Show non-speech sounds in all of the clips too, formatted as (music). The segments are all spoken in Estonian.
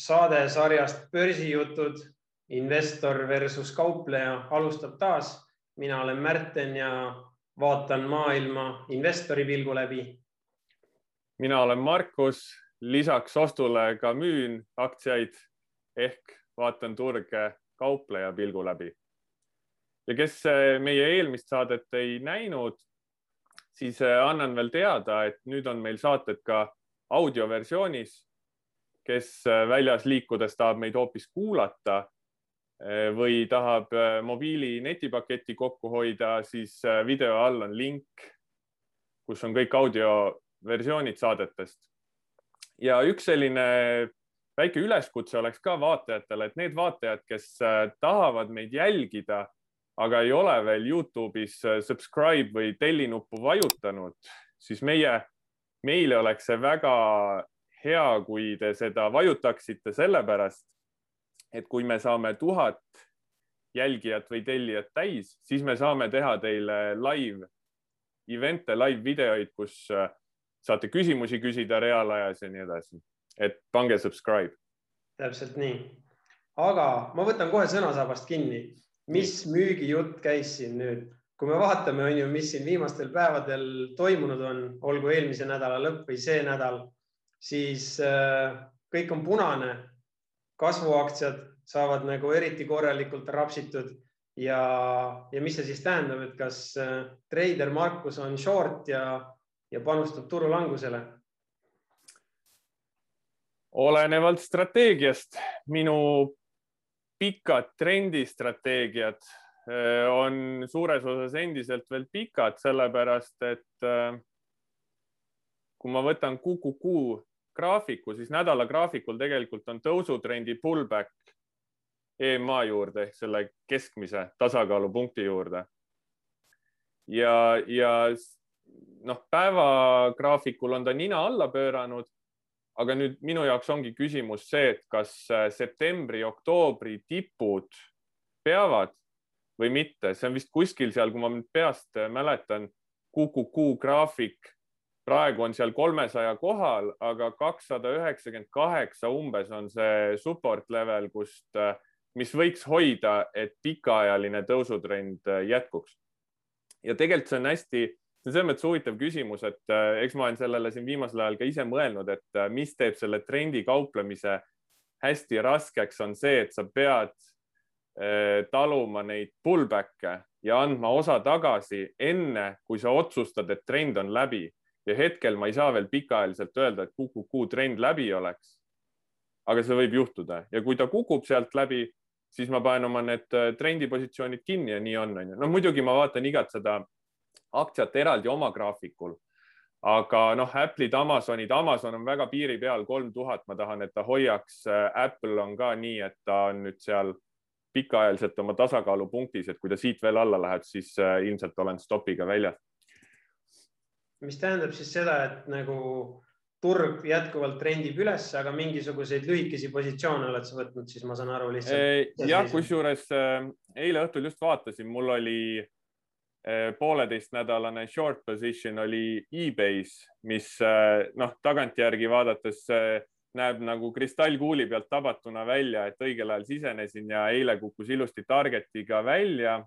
saade sarjast Börsijutud, investor versus kaupleja alustab taas. mina olen Märten ja vaatan maailma investori pilgu läbi. mina olen Markus, lisaks ostule ka müün aktsiaid ehk vaatan turge kaupleja pilgu läbi. ja kes meie eelmist saadet ei näinud, siis annan veel teada, et nüüd on meil saated ka audioversioonis. Kes väljas liikudes tahab meid hoopis kuulata või tahab mobiili netipaketi kokku hoida, siis video all on link, kus on kõik audioversioonid saadetest. ja üks selline väike üleskutse oleks ka vaatajatele, et need vaatajad, kes tahavad meid jälgida, aga ei ole veel Youtube'is subscribe või telli nuppu vajutanud, siis meie meile oleks see väga hea, kui te seda vajutaksite, sellepärast et kui me saame tuhat jälgijat või tellijat täis, siis me saame teha teile live event'e, live videoid, kus äh, saate küsimusi küsida reaalajas ja nii edasi. et pange subscribe. täpselt nii. aga ma võtan kohe sõnasabast kinni, mis müügijutt käis siin nüüd kui me vaatame, on ju, mis siin viimastel päevadel toimunud on, olgu eelmise nädala lõpp või see nädal, siis äh, kõik on punane. kasvuaktsiad saavad nagu eriti korralikult rapsitud ja, ja mis see siis tähendab, et kas äh, treider Markus on short ja, ja panustab turulangusele? olenevalt strateegiast, minu pikad trendistrateegiad Äh, on suures osas endiselt veel pikad, sellepärast et kui ma võtan QQQ graafiku, siis nädala graafikul tegelikult on tõusutrendi pullback EMA juurde ehk selle keskmise tasakaalupunkti juurde. ja, ja noh, päevagraafikul on ta nina alla pööranud. aga nüüd minu jaoks ongi küsimus see, et kas äh, septembri-oktoobri tipud peavad või mitte, see on vist kuskil seal, kui ma nüüd peast mäletan, QQQ graafik praegu on seal kolmesaja kohal, aga kakssada üheksakümmend kaheksa umbes on see support level, kust, mis võiks hoida, et pikaajaline tõusutrend jätkuks. ja tegelikult see on hästi, see on selles mõttes huvitav küsimus, et eks ma olen sellele siin viimasel ajal ka ise mõelnud, et mis teeb selle trendi kauplemise hästi raskeks, on see, et sa pead taluma neid pullback'e ja andma osa tagasi enne, kui sa otsustad, et trend on läbi ja hetkel ma ei saa veel pikaajaliselt öelda, et QQQ trend läbi oleks. aga see võib juhtuda ja kui ta kukub sealt läbi, siis ma panen oma need eh, trendipositsioonid kinni ja nii on, on ju. no muidugi ma vaatan igat seda aktsiat eraldi oma graafikul, aga noh, Apple'id, Amazonid, Amazon on väga piiri peal, kolm tuhat, ma tahan, et ta hoiaks. Eh, Apple on ka nii, et ta on nüüd seal pikaajaliselt oma tasakaalupunktis, et kui ta siit veel alla läheb, siis äh, ilmselt olen stopiga väljas. Mis tähendab siis seda, et nagu turg jätkuvalt trendib üles, aga mingisuguseid lühikesi positsioone oled sa võtnud, siis ma saan aru lihtsalt. jah, kusjuures äh, eile õhtul just vaatasin, mul oli äh, pooleteistnädalane short position oli e-base, mis noh, tagantjärgi vaadates näeb nagu kristallkuuli pealt tabatuna välja, et õigel ajal sisenesin ja eile kukkus ilusti target'iga välja.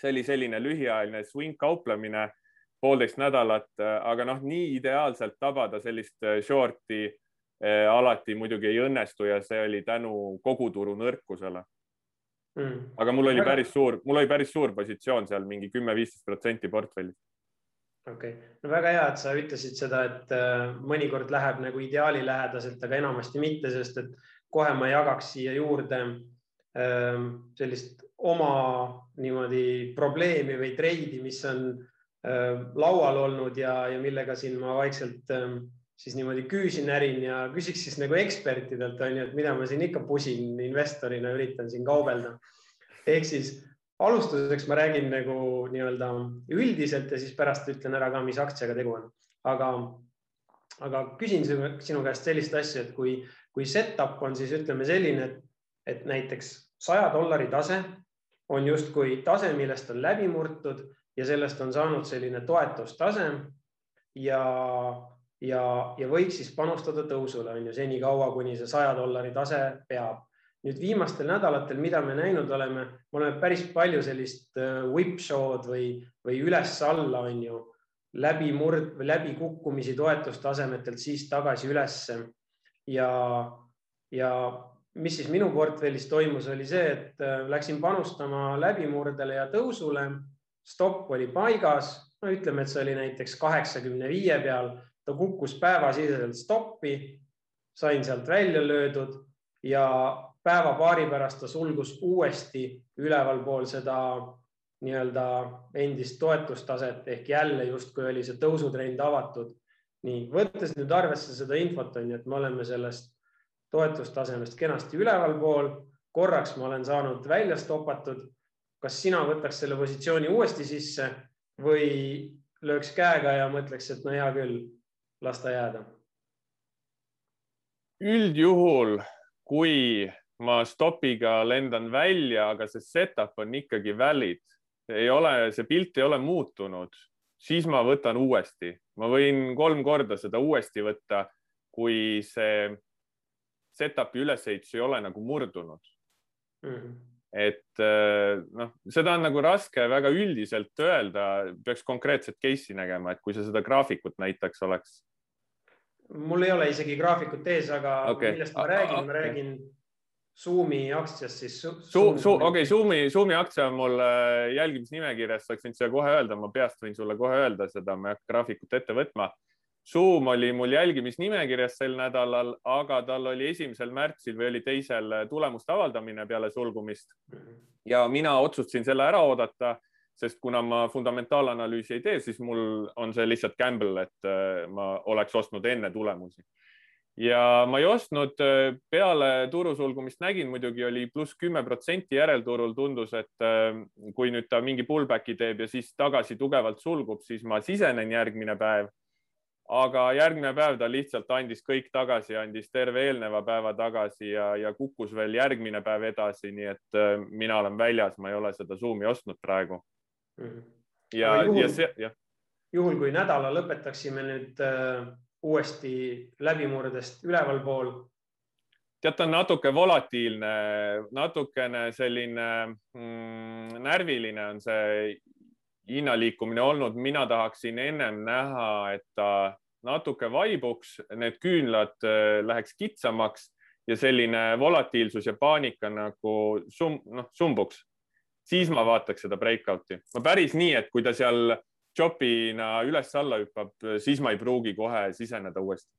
see oli selline lühiajaline swing kauplemine, poolteist nädalat, aga noh, nii ideaalselt tabada sellist äh, short'i äh, alati muidugi ei õnnestu ja see oli tänu koguturu nõrkusele. Mm.. aga mul oli päris suur, mul oli päris suur positsioon seal mingi kümme-viisteist protsenti portfellist okei. Okay., no väga hea, et sa ütlesid seda, et äh, mõnikord läheb nagu ideaalilähedaselt, aga enamasti mitte, sest et kohe ma jagaks siia juurde ähm, sellist oma niimoodi probleemi või treidi, mis on äh, laual olnud ja, ja millega siin ma vaikselt ähm, siis niimoodi küüsi närin ja küsiks siis nagu ekspertidelt on ju, et mida ma siin ikka pusin investorina, üritan siin kaubelda. ehk siis alustuseks ma räägin nagu nii-öelda üldiselt ja siis pärast ütlen ära ka, mis aktsiaga tegu on. aga, aga küsin sinu käest sellist asja, et kui, kui setup on siis ütleme selline, et näiteks saja dollari tase on justkui tase, millest on läbi murtud ja sellest on saanud selline toetustase ja ja, ja võiks siis panustada tõusule, on ju, senikaua, kuni see saja dollari tase peab. nüüd viimastel nädalatel, mida me näinud oleme, me oleme päris palju sellist äh, whip show'd või, või üles-alla, on ju, läbimurd läbikukkumisi toetustasemetelt, siis tagasi ülesse. ja, ja mis siis minu portfellis toimus, oli see, et äh, läksin panustama läbimurdele ja tõusule. Stopp oli paigas, no ütleme, et see oli näiteks kaheksakümne viie peal. Ta kukkus päevasiseselt stoppi, sain sealt välja löödud. Ja päeva-paari pärast ta sulgus uuesti ülevalpool seda nii-öelda endist toetustaset. Ehk jälle justkui oli see tõusutrend avatud. nii, võttes nüüd arvesse seda infot on ju, et me oleme sellest toetustasemest kenasti ülevalpool, korraks ma olen saanud välja stopatud. Kas sina võtaks selle positsiooni uuesti sisse või lööks käega ja mõtleks, et no hea küll, las ta jääda? üldjuhul, kui ma stopiga lendan välja, aga see setup on ikkagi valid, ei ole, see pilt ei ole muutunud, siis ma võtan uuesti, ma võin kolm korda seda uuesti võtta, kui see setup'i ülesehitus ei ole nagu murdunud mm. -hmm et äh, noh, seda on nagu raske väga üldiselt öelda, peaks konkreetset case'i nägema, et kui sa seda graafikut näiteks oleks. mul ei ole isegi graafikut ees, aga okay. millest ma räägin okay., ma räägin Zoomi aktsiast siis su. Su-, su-, okei okay,, Zoomi, Zoomi aktsia on mul äh, jälgimisnimekirjas, saaks võinud seda kohe öelda, ma peast võin sulle kohe öelda seda, ma ei hakka graafikut ette võtma Zoom oli mul jälgimisnimekirjas sel nädalal, aga tal oli esimesel märtsil või oli teisel tulemuste avaldamine peale sulgumist. ja mina otsustasin selle ära oodata, sest kuna ma fundamentaalanalüüsi ei tee, siis mul on see lihtsalt gamble, et äh, ma oleks ostnud enne tulemusi. ja ma ei ostnud äh, peale turu sulgumist, nägin muidugi oli pluss kümme protsenti järelturul, tundus, et äh, kui nüüd ta mingi pullback'i teeb ja siis tagasi tugevalt sulgub, siis ma sisenen järgmine päev aga järgmine päev ta lihtsalt andis kõik tagasi, andis terve eelneva päeva tagasi ja, ja kukkus veel järgmine päev edasi, nii et äh, mina olen väljas, ma ei ole seda Zoomi ostnud praegu mm. -hmm. ja, ja see, jah. juhul, kui nädala lõpetaksime nüüd äh, uuesti läbimurdest ülevalpool. tead, ta on natuke volatiilne, natukene selline mm, närviline on see hinnaliikumine olnud, mina tahaksin ennem näha, et ta natuke vaibuks, need küünlad äh, läheks kitsamaks ja selline volatiilsus ja paanika nagu sum, noh, sumbuks. siis ma vaataks seda breakout'i. ma päris nii, et kui ta seal jopina üles-alla hüppab, siis ma ei pruugi kohe siseneda uuesti.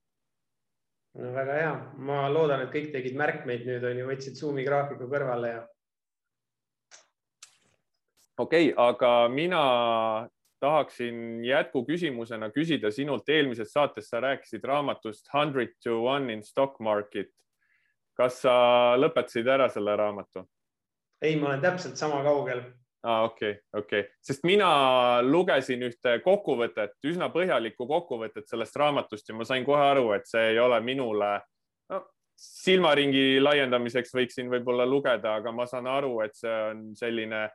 no väga hea, ma loodan, et kõik tegid märkmeid nüüd on ju, võtsid Zoomi graafiku kõrvale ja okei okay,, aga mina tahaksin jätkuküsimusena küsida sinult, eelmises saates sa rääkisid raamatust Hundred to one in stock market. kas sa lõpetasid ära selle raamatu? ei, ma olen täpselt sama kaugel. aa, okei, okei, sest mina lugesin ühte kokkuvõtet, üsna põhjalikku kokkuvõtet sellest raamatust ja ma sain kohe aru, et see ei ole minule no, silmaringi laiendamiseks võiksin võib-olla lugeda, aga ma saan aru, et see on selline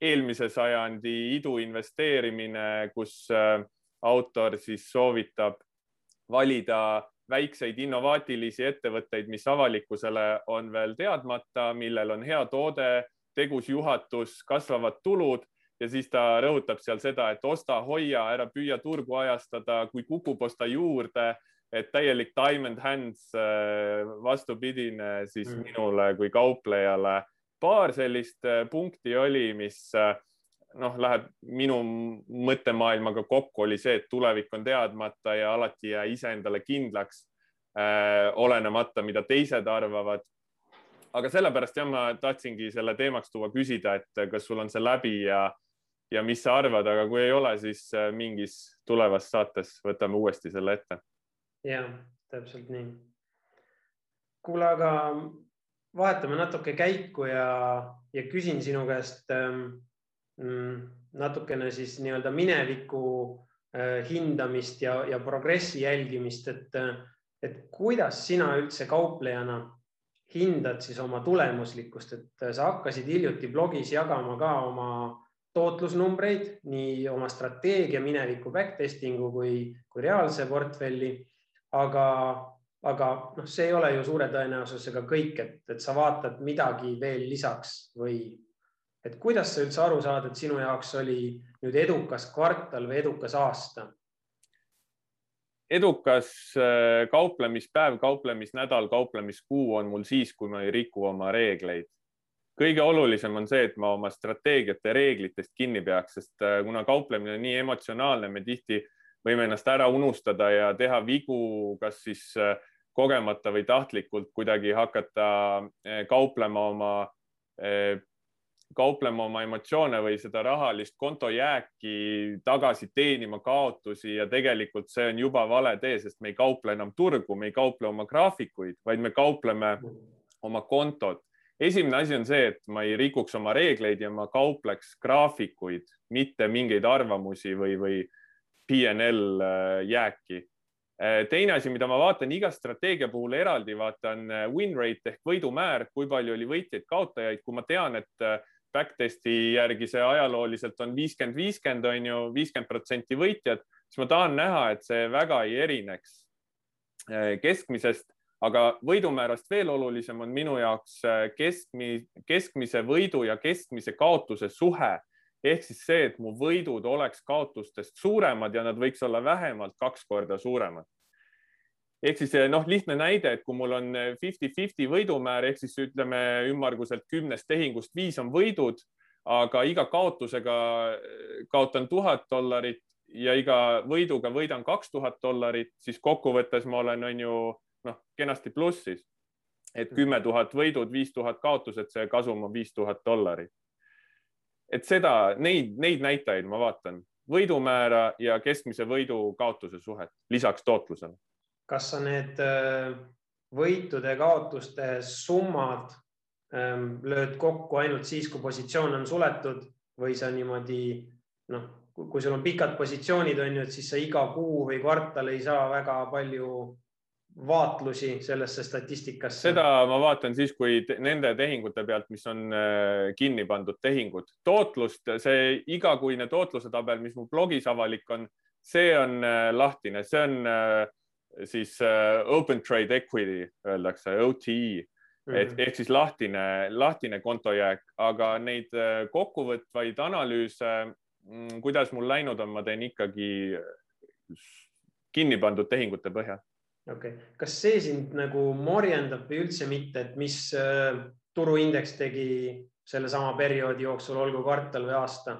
eelmise sajandi iduinvesteerimine, kus äh, autor siis soovitab valida väikseid innovaatilisi ettevõtteid, mis avalikkusele on veel teadmata, millel on hea toode, tegus juhatus, kasvavad tulud. Ja siis ta rõhutab seal seda, et osta, hoia, ära püüa turgu ajastada, kui kukub, osta juurde, et täielik diamond hands äh, vastupidine siis mm. minule kui kauplejale paar sellist äh, punkti oli, mis äh, noh, läheb minu mõttemaailmaga kokku, oli see, et tulevik on teadmata ja alati jää iseendale kindlaks äh,, olenemata, mida teised arvavad. aga sellepärast jah, ma tahtsingi selle teemaks tuua, küsida, et kas sul on see läbi ja, ja mis sa arvad, aga kui ei ole, siis äh, mingis tulevas saates võtame uuesti selle ette. ja täpselt nii. kuule, aga vahetame natuke käiku ja, ja küsin sinu käest ähm, mm, natukene siis nii-öelda mineviku äh, hindamist ja, ja progressi jälgimist, et, et kuidas sina üldse kauplejana hindad siis oma tulemuslikkust, et sa hakkasid hiljuti blogis jagama ka oma tootlusnumbreid, nii oma strateegia mineviku backtestingu kui, kui reaalse portfelli aga, aga noh, see ei ole ju suure tõenäosusega kõik, et, et sa vaatad midagi veel lisaks või et kuidas sa üldse aru saad, et sinu jaoks oli nüüd edukas kvartal või edukas aasta? edukas äh, kauplemispäev, kauplemisnädal, kauplemiskuu on mul siis, kui ma ei riku oma reegleid kõige olulisem on see, et ma oma strateegiate reeglitest kinni peaks, sest äh, kuna kauplemine on nii emotsionaalne, me tihti võime ennast ära unustada ja teha vigu, kas siis äh, kogemata või tahtlikult kuidagi hakata äh, kauplema oma, kauplema oma emotsioone või seda rahalist kontojääki tagasi teenima, kaotusi ja tegelikult see on juba vale tee, sest me ei kauple enam turgu, me ei kauple oma graafikuid, vaid me kaupleme oma kontot esimene asi on see, et ma ei rikuks oma reegleid ja ma kaupleks graafikuid, mitte mingeid arvamusi või, või PNL äh, jääki. Äh, teine asi, mida ma vaatan iga strateegia puhul eraldi, vaatan äh, win rate ehk võidumäär, kui palju oli võitjaid-kaotajaid, kui ma tean, et backtesti järgi see ajalooliselt on viiskümmend, viiskümmend on ju, viiskümmend protsenti võitjad, siis ma tahan näha, et see väga ei erineks keskmisest. Aga võidumäärast veel olulisem on minu jaoks äh, keskmi, keskmise võidu ja keskmise kaotuse suhe ehk siis see, et mu võidud oleks kaotustest suuremad ja nad võiks olla vähemalt kaks korda suuremad. ehk siis äh, noh, lihtne näide, et kui mul on fifty-fifty võidumäär ehk siis ütleme ümmarguselt kümnest tehingust viis on võidud, aga iga kaotusega äh, kaotan tuhat dollarit ja iga võiduga võidan kaks tuhat dollarit, siis kokkuvõttes ma olen, on ju noh, kenasti plussis. et kümme tuhat võidud, viis tuhat kaotused, see kasum on viis tuhat dollarit. Et seda, neid, neid näitajaid ma vaatan, võidumäära ja keskmise võidu kaotuse suhet lisaks tootlusele. kas sa need äh, võitude, kaotuste summad ähm, lööd kokku ainult siis, kui positsioon on suletud või sa niimoodi noh, kui sul on pikad positsioonid, on ju, et siis sa iga kuu või kvartal ei saa väga palju vaatlusi sellesse statistikasse? seda ma vaatan siis, kui nende tehingute pealt, mis on äh, kinni pandud tehingud. tootlust, see igakuine tootluse tabel, mis mu blogis avalik on, see on äh, lahtine, see on äh, siis open trade equity öeldakse, OTE Mm -hmm. et ehk siis lahtine, lahtine kontojääk, aga neid kokkuvõtvaid analüüse, mm, kuidas mul läinud on, ma teen ikkagi kinni pandud tehingute põhjal okei okay., kas see sind nagu morjendab või üldse mitte, et mis äh, turuindeks tegi sellesama perioodi jooksul, olgu kvartal või aasta?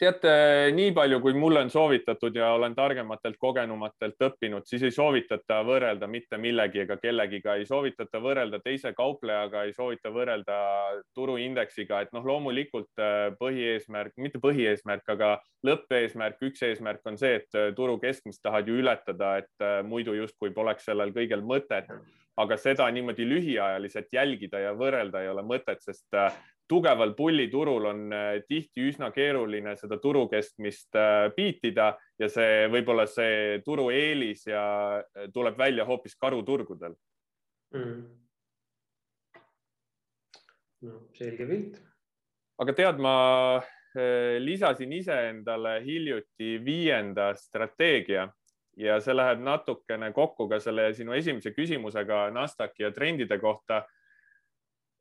Teate, nii palju, kui mulle on soovitatud ja olen targematelt kogenumatelt õppinud, siis ei soovitata võrrelda mitte millegi ega kellegiga, ei soovitata võrrelda teise kauplejaga, ei soovita võrrelda turuindeksiga, et noh, loomulikult äh, põhieesmärk, mitte põhieesmärk, aga lõppeesmärk, üks eesmärk on see, et äh, turu keskmist tahad ju ületada, et äh, muidu justkui poleks sellel kõigel mõtet. Aga seda niimoodi lühiajaliselt jälgida ja võrrelda ei ole mõtet, sest tugeval pulliturul on äh, tihti üsna keeruline seda turu keskmist piitida äh, ja see võib-olla see turueelis ja äh, tuleb välja hoopis karuturgudel. Mm.. no selge pilt. aga tead, ma lisasin iseendale hiljuti viienda strateegia ja see läheb natukene kokku ka selle sinu esimese küsimusega Nasdaqi ja trendide kohta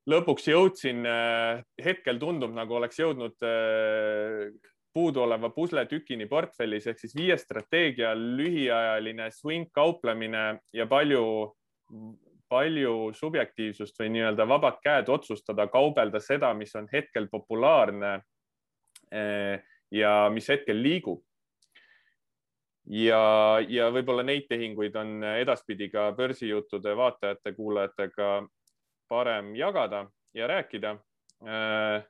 lõpuks jõudsin, äh, hetkel tundub, nagu oleks jõudnud äh, puuduoleva pusletükini portfellis ehk siis viie strateegia lühiajaline swing kauplemine ja palju, palju subjektiivsust või nii-öelda vabad käed otsustada, kaubelda seda, mis on hetkel populaarne äh, ja mis hetkel liigub. ja, ja võib-olla neid tehinguid on edaspidi ka börsijuttude vaatajate-kuulajatega parem jagada ja rääkida. Äh,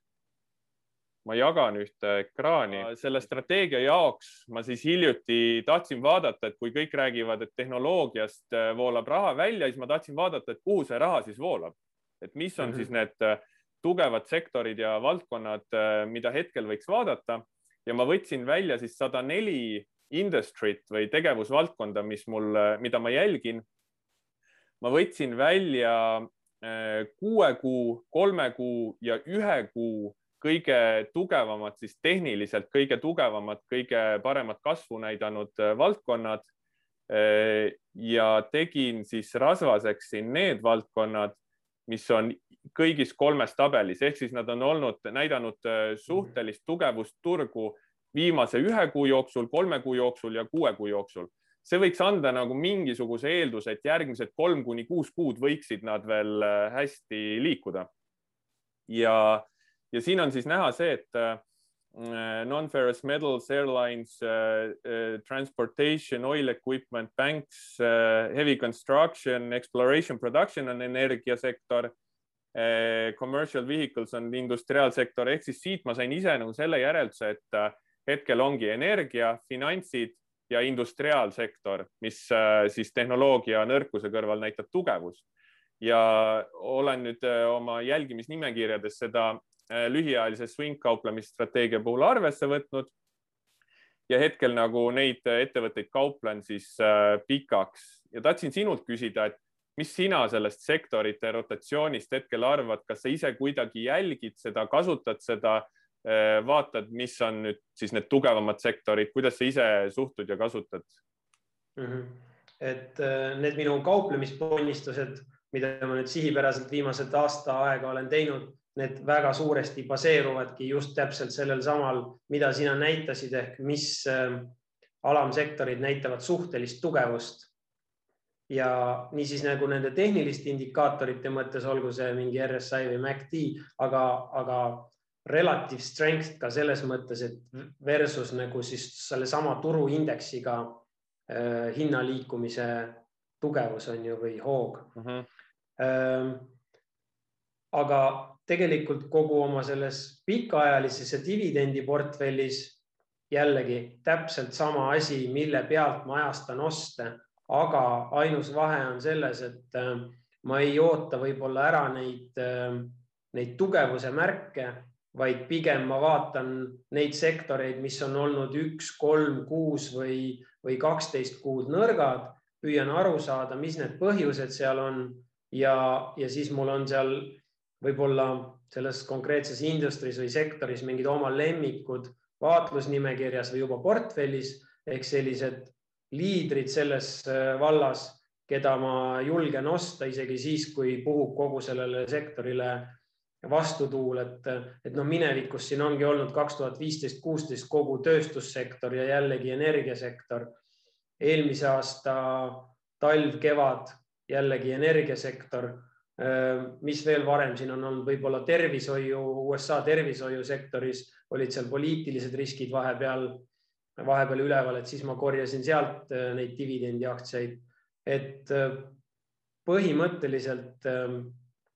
ma jagan ühte ekraani. selle strateegia jaoks ma siis hiljuti tahtsin vaadata, et kui kõik räägivad, et tehnoloogiast äh, voolab raha välja, siis ma tahtsin vaadata, et kuhu see raha siis voolab. et mis on mm -hmm. siis need äh, tugevad sektorid ja valdkonnad, mida hetkel võiks vaadata ja ma võtsin välja siis sada neli industry't või tegevusvaldkonda, mis mul, mida ma jälgin. ma võtsin välja kuue kuu, kolme kuu ja ühe kuu kõige tugevamad, siis tehniliselt kõige tugevamad, kõige paremat kasvu näidanud äh, valdkonnad ja tegin siis rasvaseks siin need valdkonnad, mis on kõigis kolmes tabelis, ehk siis nad on olnud, näidanud suhtelist tugevust turgu viimase ühe kuu jooksul, kolme kuu jooksul ja kuue kuu jooksul. See võiks anda nagu mingisuguse eelduse, et järgmised kolm kuni kuus kuud võiksid nad veel hästi liikuda. ja, ja siin on siis näha see, et Uh, non-ferrous metals, airlines, uh, uh, transportation, oil equipment, banks, heavy construction, exploration, production on energiasektor. Commercial vehicles on industriaalsektor ehk siis siit ma sain ise nagu selle järelduse, et hetkel ongi energia, finantsid ja industriaalsektor, mis siis tehnoloogia nõrkuse kõrval näitab tugevust. Ja olen nüüd oma jälgimisnimekirjades seda Äh, lühiajalise swing kauplemisstrateegia puhul arvesse võtnud. ja hetkel nagu neid ettevõtteid kauplen siis äh, pikaks. Ja tahtsin sinult küsida, et mis sina sellest sektorite rotatsioonist hetkel arvad, kas sa ise kuidagi jälgid seda, kasutad seda, äh, vaatad, mis on nüüd siis need tugevamad sektorid, kuidas sa ise suhtud ja kasutad mm? -hmm. et need minu kauplemisponnistused, mida ma nüüd sihipäraselt viimased aasta aega olen teinud need väga suuresti baseeruvadki just täpselt sellel samal, mida sina näitasid, ehk mis ähm, alamsektorid näitavad suhtelist tugevust. ja niisiis nagu nende tehniliste indikaatorite mõttes, olgu see mingi RSI või MACD, aga, aga relative strength ka selles mõttes, et versus nagu siis sellesama turuindeksiga äh, hinna liikumise tugevus on ju või hoog uh. -huh. Ähm, aga tegelikult kogu oma selles pikaajalises ja dividendiportfellis jällegi täpselt sama asi, mille pealt ma ajastan oste, aga ainus vahe on selles, et äh, ma ei oota võib-olla ära neid, äh, neid tugevuse märke, vaid pigem ma vaatan neid sektoreid, mis on olnud üks, kolm, kuus või, või kaksteist kuud nõrgad, püüan aru saada, mis need põhjused seal on. Ja, ja siis mul on seal võib-olla selles konkreetses industry's või sektoris mingid oma lemmikud vaatlusnimekirjas või juba portfellis ehk sellised liidrid selles äh, vallas, keda ma julgen osta isegi siis, kui puhub kogu sellele sektorile vastutuul, et, et noh, minevikus siin ongi olnud kaks tuhat viisteist, kuusteist kogu tööstussektor ja jällegi energiasektor. eelmise aasta talv, kevad jällegi energiasektor mis veel varem siin on olnud, võib-olla tervishoiu, USA tervishoiusektoris olid seal poliitilised riskid vahepeal, vahepeal üleval, et siis ma korjasin sealt neid dividendiaktsiaid. et põhimõtteliselt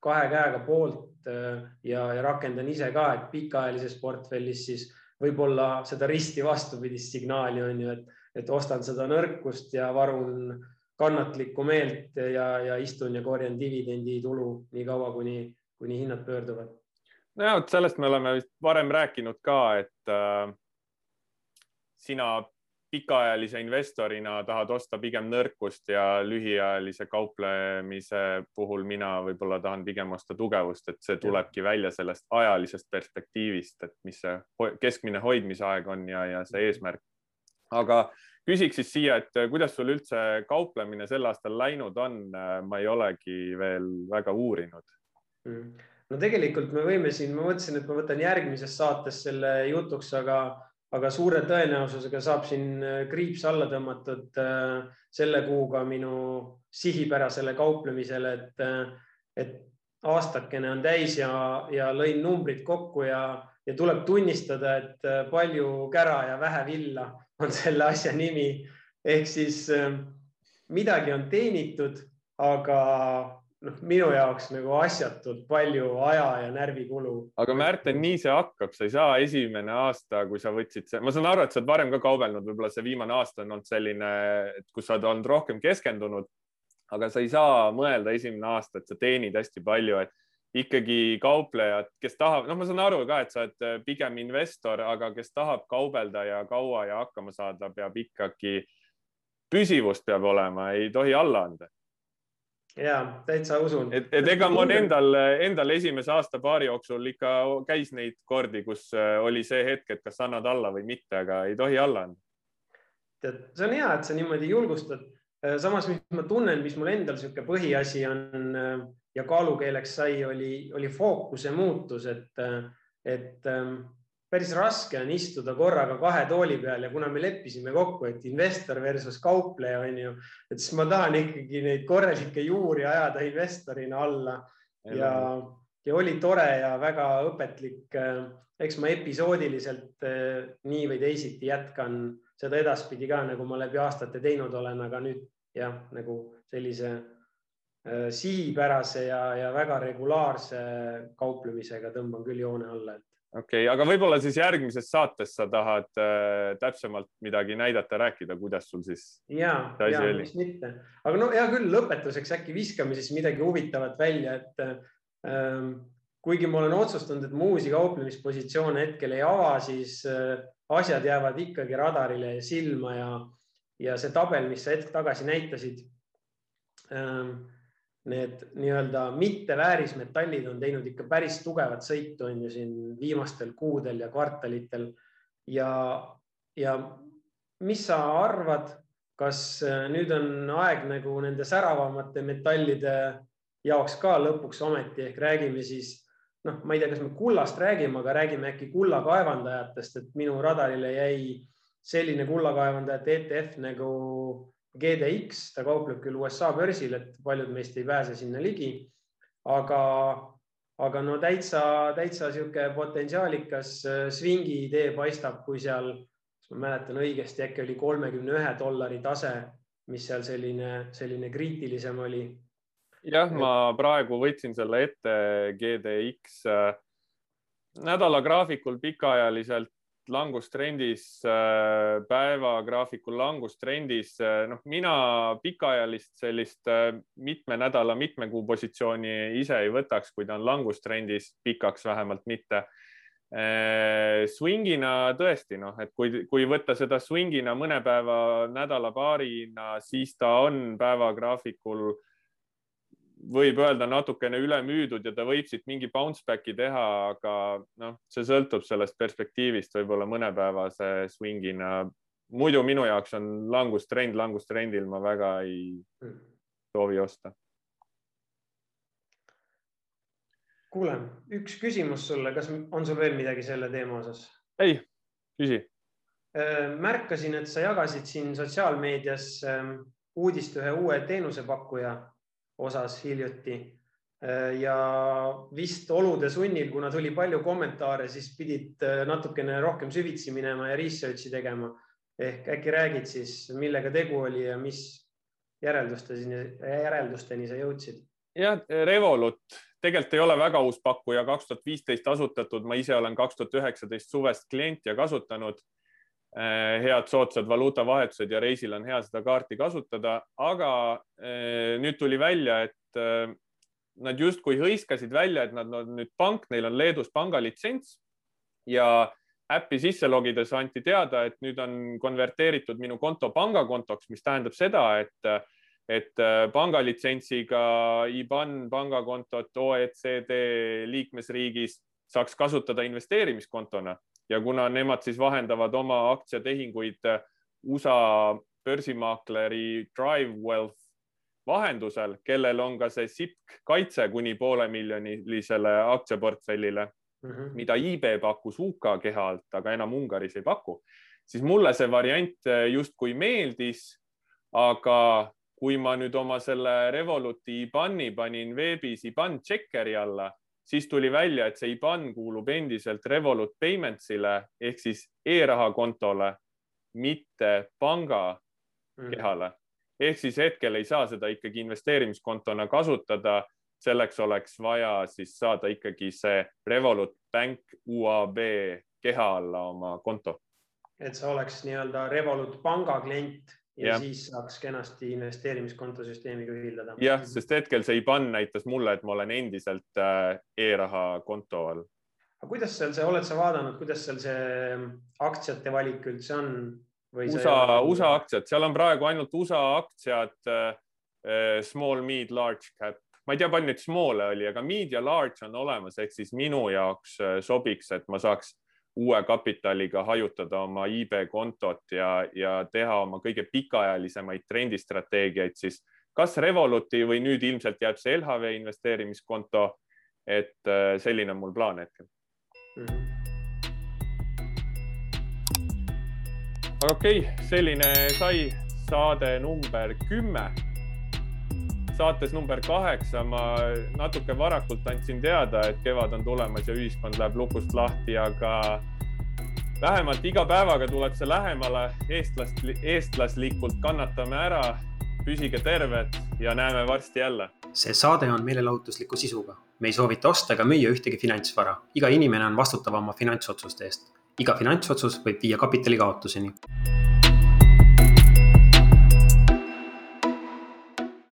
kahe käega poolt ja, ja rakendan ise ka, et pikaajalises portfellis siis võib-olla seda risti vastupidist signaali on ju, et, et ostan seda nõrkust ja varun kannatlikku meelt ja, ja istun ja korjan dividenditulu nii kaua, kuni, kuni hinnad pöörduvad. nojah, vot sellest me oleme vist varem rääkinud ka, et äh, sina pikaajalise investorina tahad osta pigem nõrkust ja lühiajalise kauplemise puhul mina võib-olla tahan pigem osta tugevust, et see tulebki välja sellest ajalisest perspektiivist, et mis see keskmine hoidmisaeg on ja, ja see eesmärk. aga küsiks siis siia, et kuidas sul üldse kauplemine sel aastal läinud on? Ma ei olegi veel väga uurinud mm.. no tegelikult me võime siin, ma mõtlesin, et ma võtan järgmises saates selle jutuks, aga, aga suure tõenäosusega saab siin äh, kriips alla tõmmatud selle kuuga minu sihipärasele kauplemisele, et, et aastakene on täis ja, ja lõin numbrid kokku ja, ja tuleb tunnistada, et palju kära ja vähe villa on (laughs) selle asja nimi. ehk siis midagi on teenitud, aga noh, minu jaoks nagu asjatult palju aja ja närvikulu. aga Märten, nii see hakkab, sa ei saa esimene aasta, kui sa võtsid, ma saan aru, et sa oled varem ka kaubelnud, võib-olla see viimane aasta on olnud selline, kus sa oled olnud rohkem keskendunud. aga sa ei saa mõelda esimene aasta, et sa teenid hästi palju, et ikkagi kauplejad, kes tahab, noh, ma saan aru ka, et sa oled äh, pigem investor, aga kes tahab kaubelda ja kaua ja hakkama saada, peab ikkagi, püsivust peab olema, ei tohi alla anda. Ja täitsa usun. et, et ega mul endal, endal esimese aasta-paari jooksul ikka käis neid kordi, kus äh, oli see hetk, et kas annad alla või mitte, aga ei tohi alla anda. tead, see on hea, et sa niimoodi julgustad samas, mis ma tunnen, mis mul endal niisugune põhiasi on ja kaalukeeleks sai, oli, oli fookuse muutus, et, et päris raske on istuda korraga kahe tooli peal ja kuna me leppisime kokku, et investor versus kaupleja on ju, et siis ma tahan ikkagi neid korralikke juuri ajada investorina alla ja, ja oli tore ja väga õpetlik. eks ma episoodiliselt nii või teisiti jätkan seda edaspidi ka, nagu ma läbi aastate teinud olen, aga nüüd jah, nagu sellise äh, sihipärase ja, ja väga regulaarse kauplemisega tõmban küll joone alla, et okei okay,, aga võib-olla siis järgmises saates sa tahad äh, täpsemalt midagi näidata, rääkida, kuidas sul siis ja, ja miks mitte, aga no hea küll, lõpetuseks äkki viskame siis midagi huvitavat välja, et ähm, kuigi ma olen otsustanud, et ma uusi kauplemispositsioone hetkel ei ava, siis äh, asjad jäävad ikkagi radarile silma ja, ja see tabel, mis sa hetk tagasi näitasid ähm,. Need nii-öelda mitteväärismetallid on teinud ikka päris tugevat sõitu, on ju siin viimastel kuudel ja kvartalitel. Ja, ja mis sa arvad, kas äh, nüüd on aeg nagu nende säravamate metallide jaoks ka lõpuks ometi ehk räägime siis noh, ma ei tea, kas me kullast räägime, aga räägime äkki kullakaevandajatest, et minu radarile jäi selline kullakaevandajate ETF nagu GDX, ta kaupleb küll USA börsil, et paljud meist ei pääse sinna ligi. aga, aga no täitsa, täitsa sihuke potentsiaalikas äh, swingi idee paistab, kui seal, ma mäletan õigesti, äkki oli kolmekümne ühe dollari tase, mis seal selline, selline kriitilisem oli jah, ma praegu võtsin selle ette GDX äh, nädalagraafikul pikaajaliselt langustrendis, äh, päevagraafikul langustrendis, äh, noh, mina pikaajalist sellist mitme nädala, mitme kuu positsiooni ise ei võtaks, kui ta on langustrendis, pikaks vähemalt mitte. Swingina tõesti noh, et kui, kui võtta seda swingina mõne päeva, nädala-paarina, siis ta on päevagraafikul äh, võib öelda natukene ülemüüdud ja ta võib siit mingi bounce back'i teha, aga noh, see sõltub sellest perspektiivist, võib-olla mõnepäevase swing'ina. muidu minu jaoks on langustrend langustrendil, ma väga ei soovi osta. kuule, üks küsimus sulle, kas on sul veel midagi selle teema osas? ei, küsi. Äh, märkasin, et sa jagasid siin sotsiaalmeedias ähm, uudist ühe uue teenusepakkuja osas hiljuti. Ja vist olude sunnil, kuna tuli palju kommentaare, siis pidid äh, natukene rohkem süvitsi minema ja research'i tegema. ehk äkki räägid siis, millega tegu oli ja mis järeldusteni, järeldusteni sa jõudsid? jah, Revolut tegelikult ei ole väga uus pakkuja, kaks tuhat viisteist asutatud, ma ise olen kaks tuhat üheksateist suvest klient ja kasutanud head soodsad valuutavahetused ja reisil on hea seda kaarti kasutada, aga eh, nüüd tuli välja, et eh, nad justkui hõiskasid välja, et nad on nüüd pank, neil on Leedus pangalitsents ja äppi sisse logides anti teada, et nüüd on konverteeritud minu konto pangakontoks, mis tähendab seda, et et pangalitsentsiga IBAN pangakontot OECD liikmesriigis saaks kasutada investeerimiskontona ja kuna nemad siis vahendavad oma aktsiatehinguid äh, USA börsimaakleri DriveWealth vahendusel, kellel on ka see SIPK kaitse kuni poole miljonilisele aktsiaportfellile mm, -hmm. mida eBay pakkus UK keha alt, aga enam Ungaris ei paku, siis mulle see variant äh, justkui meeldis. aga kui ma nüüd oma selle Revoluti IBAN-i panin veebis IBAN checkeri alla siis tuli välja, et see IBAN kuulub endiselt Revolut Paymentsile ehk siis e-raha kontole, mitte panga mm. kehale. ehk siis hetkel ei saa seda ikkagi investeerimiskontona kasutada. selleks oleks vaja siis saada ikkagi see Revolut Bank UAB keha alla oma konto. et sa oleks nii-öelda Revolut panga klient ja, ja siis saaks kenasti investeerimiskonto süsteemiga ühildada. jah, sest hetkel see IBAN näitas mulle, et ma olen endiselt äh, e-raha konto all. aga kuidas seal see, oled sa vaadanud, kuidas seal see ähm, aktsiate valik üldse on? USA, USA aktsiad, seal on praegu ainult USA aktsiad äh, äh, small, mid, large cap, ma ei tea, palju neid small'e oli, aga mid ja large on olemas, ehk siis minu jaoks sobiks, et ma saaks uue kapitaliga hajutada oma IB kontot ja, ja teha oma kõige pikaajalisemaid trendistrateegiaid, siis kas Revoluti või nüüd ilmselt jääb see LHV investeerimiskonto. et äh, selline on mul plaan hetkel mm. -hmm. aga okei okay,, selline sai saade number kümme saates number kaheksa ma natuke varakult andsin teada, et kevad on tulemas ja ühiskond läheb lukust lahti, aga vähemalt iga päevaga tuleb see lähemale, eestlast, eestlaslikult kannatame ära, püsige terved ja näeme varsti jälle. see saade on meelelahutusliku sisuga, me ei soovita osta ega müüa ühtegi finantsvara, iga inimene on vastutav oma finantsotsuste eest. iga finantsotsus võib viia kapitali kaotuseni